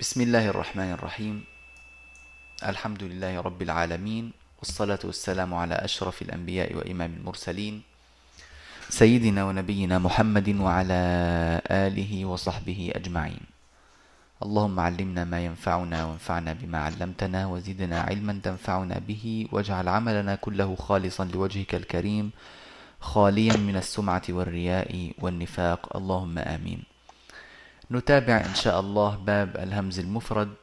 بسم الله الرحمن الرحيم. الحمد لله رب العالمين والصلاة والسلام على أشرف الأنبياء وإمام المرسلين سيدنا ونبينا محمد وعلى آله وصحبه أجمعين. اللهم علمنا ما ينفعنا وانفعنا بما علمتنا وزدنا علما تنفعنا به واجعل عملنا كله خالصا لوجهك الكريم خاليا من السمعة والرياء والنفاق. اللهم آمين. نتابع إن شاء الله باب الهمز المفرد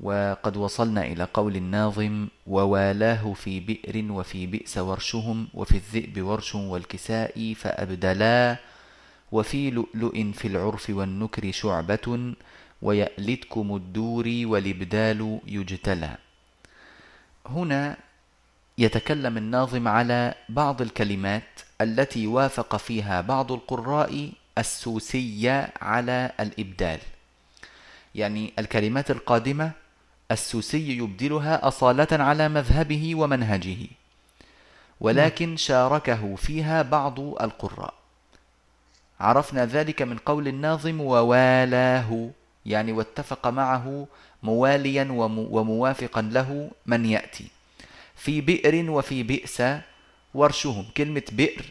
وقد وصلنا إلى قول الناظم ووالاه في بئر وفي بئس ورشهم وفي الذئب ورش والكساء فأبدلا وفي لؤلؤ في العرف والنكر شعبة ويألتكم الدور والإبدال يجتلى. هنا يتكلم الناظم على بعض الكلمات التي وافق فيها بعض القراء السوسية على الإبدال. يعني الكلمات القادمة السوسي يبدلها أصالة على مذهبه ومنهجه ولكن شاركه فيها بعض القراء. عرفنا ذلك من قول الناظم ووالاه يعني واتفق معه مواليا وموافقا له من يأتي. في بئر وفي بئس ورشهم. كلمة بئر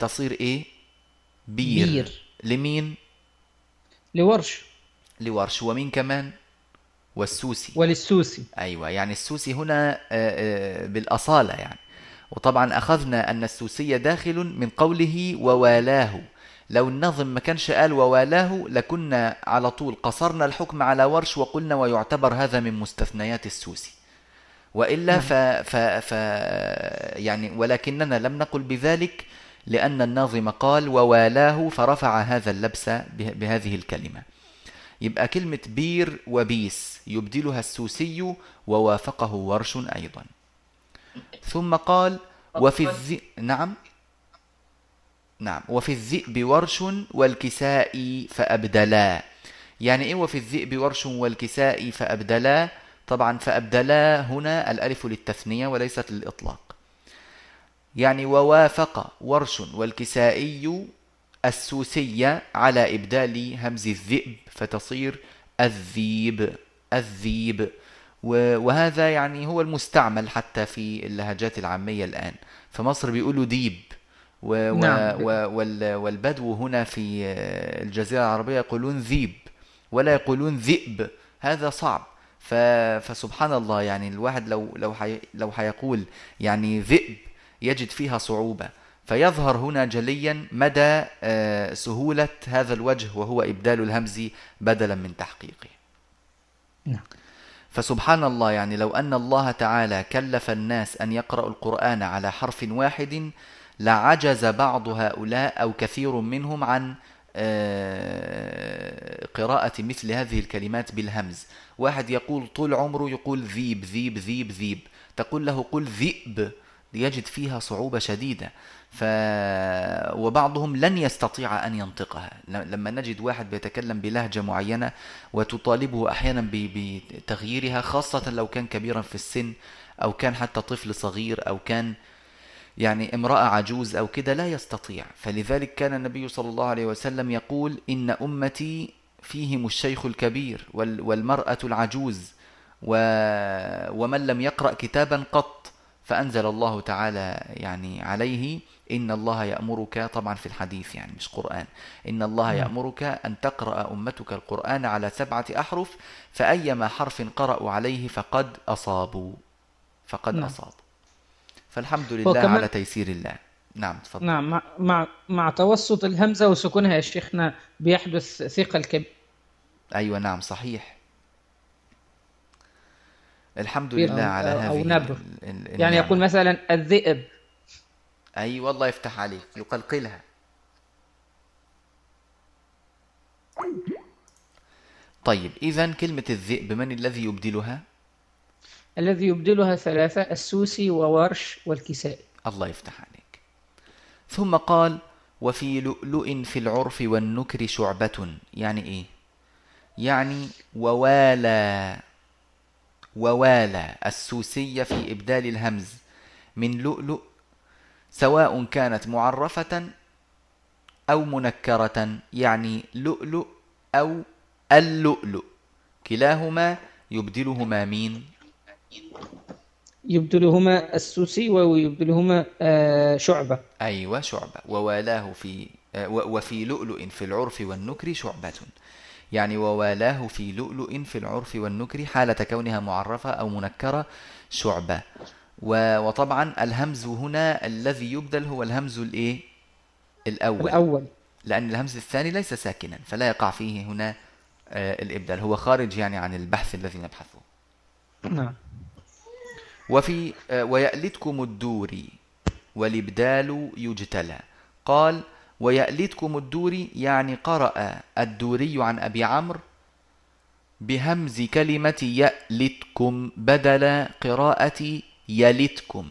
تصير إيه؟ بير, بير. لمين؟ لورش. لورش. ومين كمان؟ والسوسي. وللسوسي. أيوة يعني السوسي هنا بالأصالة يعني. وطبعا أخذنا أن السوسي داخل من قوله ووالاه. لو النظم ما كانش قال ووالاه لكنا على طول قصرنا الحكم على ورش وقلنا ويعتبر هذا من مستثنيات السوسي. وإلا ف, ف, ف يعني ولكننا لم نقل بذلك لأن الناظم قال ووالاه فرفع هذا اللبس بهذه الكلمة. يبقى كلمة بير وبيس يبدلها السوسي ووافقه ورش أيضا. ثم قال وفي الذئب نعم؟ نعم. وفي الذئب ورش والكساء فأبدلا. يعني إيه وفي الذئب ورش والكساء فأبدلا؟ طبعا فأبدلا هنا الألف للتثنية وليست للإطلاق. يعني ووافق ورش والكسائي السوسية على إبدال همز الذئب فتصير الذيب الذيب. وهذا يعني هو المستعمل حتى في اللهجات العامية الآن. فمصر بيقولوا ديب. و نعم. والبدو هنا في الجزيرة العربية يقولون ذيب ولا يقولون ذئب. هذا صعب. فسبحان الله يعني الواحد لو لو حي لو حيقول يعني ذئب يجد فيها صعوبة. فيظهر هنا جليا مدى سهولة هذا الوجه وهو إبدال الهمز بدلا من تحقيقه. نعم. فسبحان الله يعني لو أن الله تعالى كلف الناس أن يقرأوا القرآن على حرف واحد لعجز بعض هؤلاء أو كثير منهم عن قراءة مثل هذه الكلمات بالهمز. واحد يقول طول عمره يقول ذيب ذيب ذيب ذيب. تقول له قل ذئب. يجد فيها صعوبة شديدة. ف... وبعضهم لن يستطيع أن ينطقها. لما نجد واحد بيتكلم بلهجة معينة وتطالبه أحيانا بتغييرها خاصة لو كان كبيرا في السن أو كان حتى طفل صغير أو كان يعني امرأة عجوز أو كده لا يستطيع. فلذلك كان النبي صلى الله عليه وسلم يقول إن أمتي فيهم الشيخ الكبير والمرأة العجوز و... ومن لم يقرأ كتابا قط. فأنزل الله تعالى يعني عليه إن الله يأمرك طبعا في الحديث يعني مش قرآن إن الله يأمرك أن تقرأ أمتك القرآن على سبعة أحرف فأيما حرف قرأوا عليه فقد أصابوا فقد نعم. أصابوا. فالحمد لله على تيسير الله. نعم تفضل. نعم مع, مع, مع توسط الهمزة وسكونها يا شيخنا بيحدث ثقل كبير. أيوة نعم صحيح. الحمد لله على هذه أو نبر يعني يقول مثلا الذئب. أي أيوة والله يفتح عليك يقلقلها. طيب إذا كلمة الذئب من الذي يبدلها؟ الذي يبدلها ثلاثة السوسي وورش والكسائي. الله يفتح عليك. ثم قال وفي لؤلؤ في العرف والنكر شعبة. يعني إيه؟ يعني ووالى ووالى السوسية في إبدال الهمز من لؤلؤ سواء كانت معرفة أو منكرة يعني لؤلؤ أو اللؤلؤ كلاهما يبدلهما مين؟ يبدلهما السوسي ويبدلهما آه، شعبة. أيوة شعبة. ووالاه في آه، وفي لؤلؤ في العرف والنكر شعبة. يعني ووالاه في لؤلؤ في العرف والنكر حالة كونها معرفة أو منكرة شعبة. وطبعا الهمز هنا الذي يبدل هو الهمز الإيه؟ الأول. الأول. لأن الهمز الثاني ليس ساكنا فلا يقع فيه هنا آه، الإبدال. هو خارج يعني عن البحث الذي نبحثه. نعم. وفي آه، ويألتكم الدوري والإبدال يجتلى. قال ويألتكم الدوري يعني قرأ الدوري عن أبي عمرو بهمز كلمة يألتكم بدل قراءة يلتكم.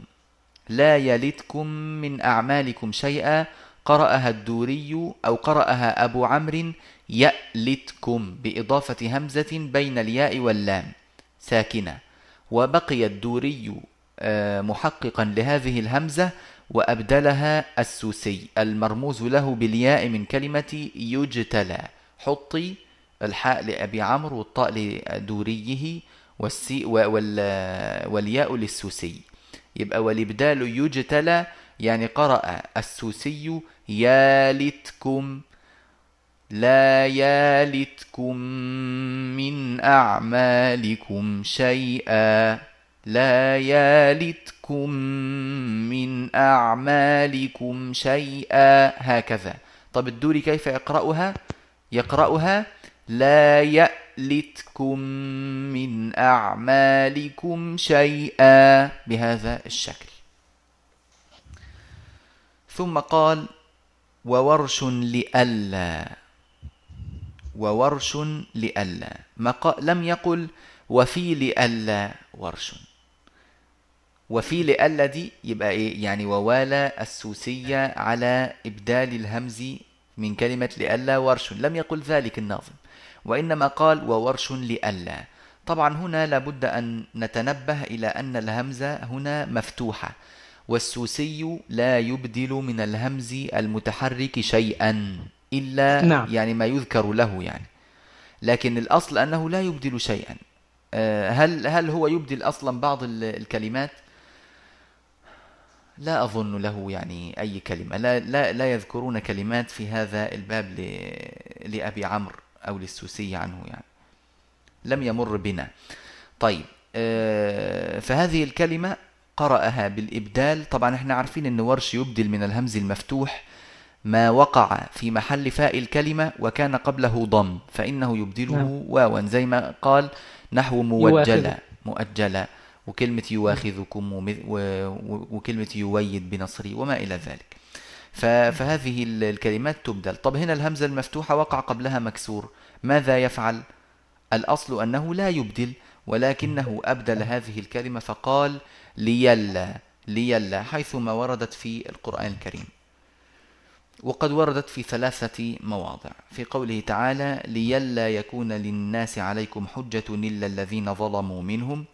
لا يلتكم من أعمالكم شيئا قرأها الدوري أو قرأها أبو عمرو يألتكم بإضافة همزة بين الياء واللام. ساكنة. وبقي الدوري آه، محققا لهذه الهمزة وأبدلها السوسي المرموز له بالياء من كلمة يجتلى حطي الحاء لأبي عمرو والطاء لدوريه والسي والياء للسوسي. يبقى والإبدال يجتلى يعني قرأ السوسي يالتكم لا يالتكم من أعمالكم شيئا. لا يالتكم من أعمالكم شيئا. هكذا. طب الدوري كيف يقرأها؟ يقرأها لا يألتكم من أعمالكم شيئا بهذا الشكل. ثم قال وورش لئلا. وورش لئلا. ما لم يقل وفي لئلا ورش. وفي لئلا دي يبقى إيه؟ يعني ووالى السوسية على إبدال الهمز من كلمة لئلا ورش. لم يقل ذلك الناظم وإنما قال وورش لئلا طبعا هنا لابد أن نتنبه إلى أن الهمزة هنا مفتوحة والسوسي لا يبدل من الهمز المتحرك شيئا إلا نعم. يعني ما يذكر له يعني. لكن الأصل أنه لا يبدل شيئا. آه، هل هل هو يبدل أصلا بعض ال- الكلمات؟ لا أظن له يعني أي كلمة. لا, لا, لا يذكرون كلمات في هذا الباب ل- لأبي عمرو أو للسوسي عنه يعني. لم يمر بنا. طيب آه، فهذه الكلمة قرأها بالإبدال. طبعا إحنا عارفين أن ورش يبدل من الهمز المفتوح ما وقع في محل فاء الكلمة وكان قبله ضم فإنه يبدله نعم. واوا زي ما قال نحو موجلة. مؤجلة. وكلمة يواخذكم وكلمة يويد بنصري وما إلى ذلك. فهذه ال- الكلمات تبدل. طب هنا الهمزة المفتوحة وقع قبلها مكسور. ماذا يفعل؟ الأصل أنه لا يبدل ولكنه أبدل هذه الكلمة فقال ليلا ليلا حيثما وردت في القرآن الكريم. وقد وردت في ثلاثة مواضع. في قوله تعالى ليلا يكون للناس عليكم حجة إلا الذين ظلموا منهم.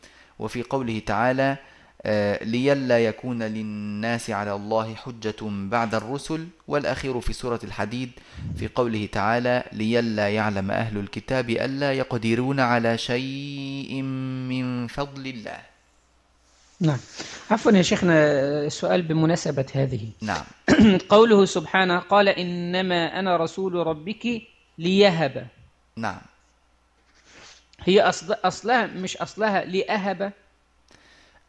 وفي قوله تعالى آه، ليلا يكون للناس على الله حجة بعد الرسل والأخير في سورة الحديد في قوله تعالى ليلا يعلم أهل الكتاب ألا يقدرون على شيء من فضل الله. نعم. عفوا يا شيخنا سؤال بمناسبة هذه. نعم. قوله سبحانه قال إنما أنا رسول ربك ليهب. نعم. هي أصل أصلها مش أصلها لأهب.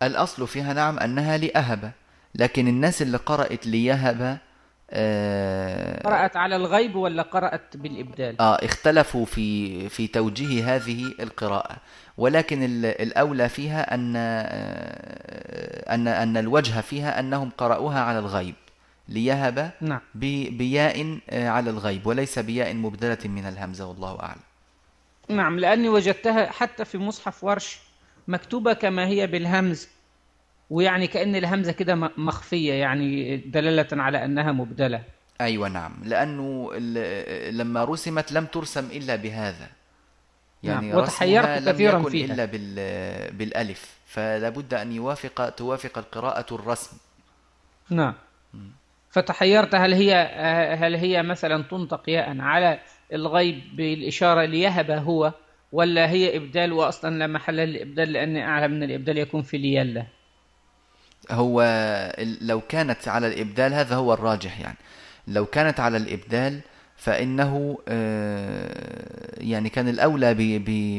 الأصل فيها نعم أنها لأهب لكن الناس اللي قرأت ليهب آه, قرأت على الغيب ولا قرأت بالإبدال؟ آه اختلفوا في في توجيه هذه القراءة. ولكن ال- الأولى فيها أن آه، أن أن الوجه فيها أنهم قرأوها على الغيب. ليهب نعم. ب- بياء آه، على الغيب وليس بياء مبدلة من الهمزة والله أعلم. نعم لأني وجدتها حتى في مصحف ورش مكتوبة كما هي بالهمز ويعني كأن الهمزة كده مخفية يعني دلالة على أنها مبدلة. أيوة نعم. لأنه لما رسمت لم ترسم إلا بهذا. يعني نعم، وتحيرت رسمها لم كثيراً يكن فيها. إلا بال- بالألف. فلا بد أن يوافق توافق القراءة الرسم. نعم. فتحيرت هل هي هل هي مثلا تنطق ياء على الغيب بالإشارة ليهب هو ولا هي إبدال وأصلا لا محل للإبدال لأن أعلم أن الإبدال يكون في ليلة هو لو كانت على الإبدال هذا هو الراجح يعني. لو كانت على الإبدال فإنه آه، يعني كان الأولى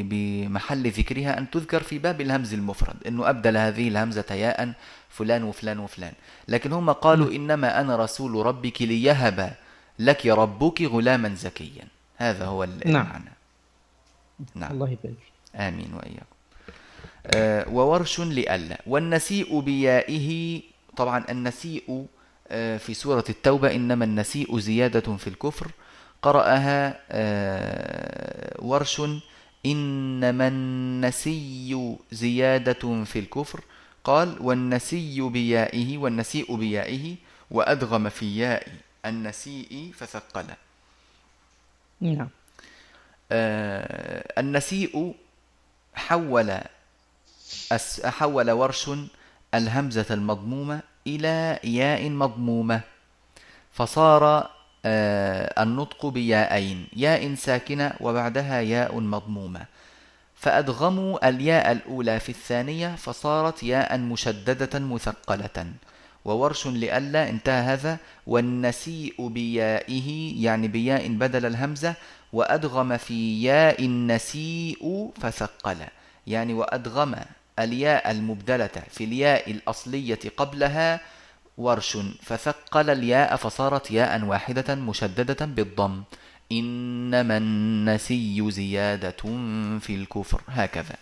بمحل ذكرها أن تذكر في باب الهمز المفرد أنه أبدل هذه الهمزة ياء فلان وفلان وفلان. لكن هم قالوا إنما أنا رسول ربك ليهب لك ربك غلاما زكيا. هذا هو نعم. المعنى. نعم. الله يبارك آمين وإياكم. آه، وورش لألا. والنسيء بيائه طبعا النسيء آه، في سورة التوبة إنما النسيء زيادة في الكفر. قرأها آه، ورش إنما النسي زيادة في الكفر. قال والنسي بيائه والنسيء بيائه وأدغم في ياء النسيء فثقله نعم. آه، النسيء حول حول ورش الهمزة المضمومة إلى ياء مضمومة فصار آه، النطق بياءين ياء ساكنة وبعدها ياء مضمومة. فأدغموا الياء الأولى في الثانية فصارت ياء مشددة مثقلة. وورش لئلا انتهى هذا والنسيء بيائه يعني بياء بدل الهمزة وأدغم في ياء النسيء فثقل. يعني وأدغم الياء المبدلة في الياء الأصلية قبلها ورش فثقل الياء فصارت ياء واحدة مشددة بالضم. إنما النسي زيادة في الكفر. هكذا.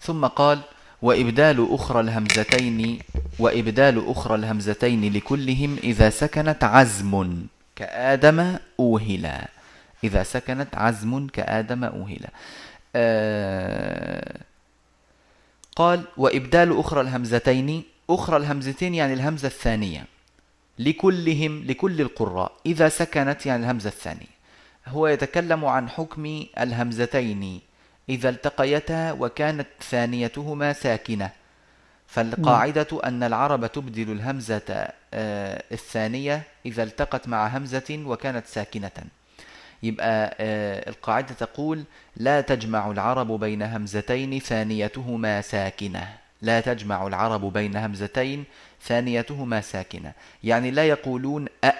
ثم قال وإبدال أخرى الهمزتين وإبدال أخرى الهمزتين لكلهم إذا سكنت عزم كآدم أوهلا إذا سكنت عزم كآدم أوهلا آه قال وإبدال أخرى الهمزتين. أخرى الهمزتين يعني الهمزة الثانية. لكلهم لكل القراء. إذا سكنت يعني الهمزة الثانية. هو يتكلم عن حكم الهمزتين. إذا التقيتا وكانت ثانيتهما ساكنة. فالقاعدة أن العرب تبدل الهمزة آه، الثانية إذا التقت مع همزة وكانت ساكنة. يبقى آه، القاعدة تقول لا تجمع العرب بين همزتين ثانيتهما ساكنة. لا تجمع العرب بين همزتين ثانيتهما ساكنة. يعني لا يقولون أ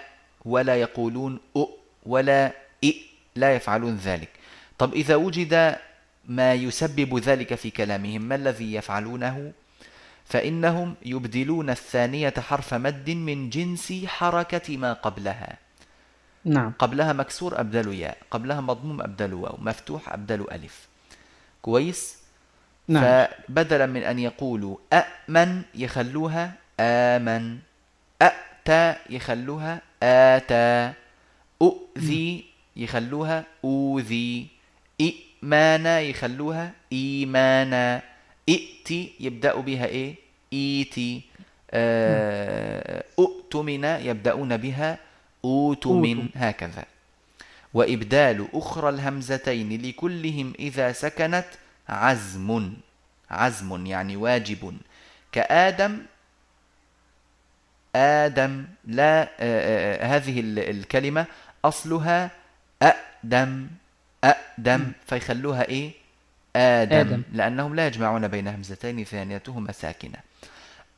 ولا يقولون أ ولا إ لا يفعلون ذلك. طب إذا وجد ما يسبب ذلك في كلامهم. ما الذي يفعلونه؟ فإنهم يبدلون الثانية حرف مد من جنس حركة ما قبلها. نعم. قبلها مكسور أبدلوا ياء قبلها مضموم أبدلوا واو مفتوح أبدلوا ألف. كويس؟ نعم. فبدلا من أن يقولوا أأمن يخلوها آمن. أأتى يخلوها آتى. أؤذي يخلوها أوذي. إئمانا يخلوها إيمانا. ائتي يبدأوا بها إيه؟ إيتي آه، أؤتمن يبدأون بها أوتمن أوتم. هكذا. وإبدال أخرى الهمزتين لكلهم إذا سكنت عزم. عزم يعني واجب. كآدم آدم لا آه، آه، هذه ال- الكلمة أصلها أأدم. أأدم فيخلوها إيه؟ آدم, آدم. لأنهم لا يجمعون بين همزتين ثانيتهما ساكنة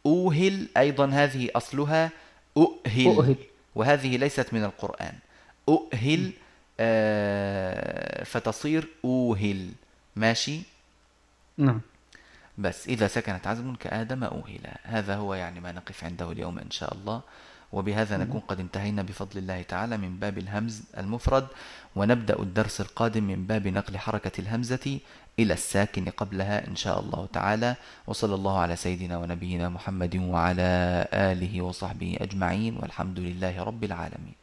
أوهل أيضا هذه أصلها أؤهل, أؤهل. وهذه ليست من القرآن. أؤهل آه، فتصير أوهل. ماشي؟ نعم. بس إذا سكنت عزم كآدم أوهلا. هذا هو يعني ما نقف عنده اليوم إن شاء الله. وبهذا نكون قد انتهينا بفضل الله تعالى من باب الهمز المفرد ونبدأ الدرس القادم من باب نقل حركة الهمزة إلى الساكن قبلها إن شاء الله تعالى. وصلى الله على سيدنا ونبينا محمد وعلى آله وصحبه أجمعين والحمد لله رب العالمين.